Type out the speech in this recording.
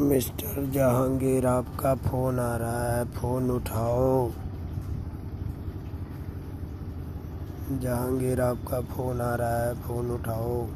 Mister Jahangir, आपका phone आ रहा है। फ़ोन उठाओ। जहांगीर, आपका फ़ोन आ रहा है। फ़ोन उठाओ।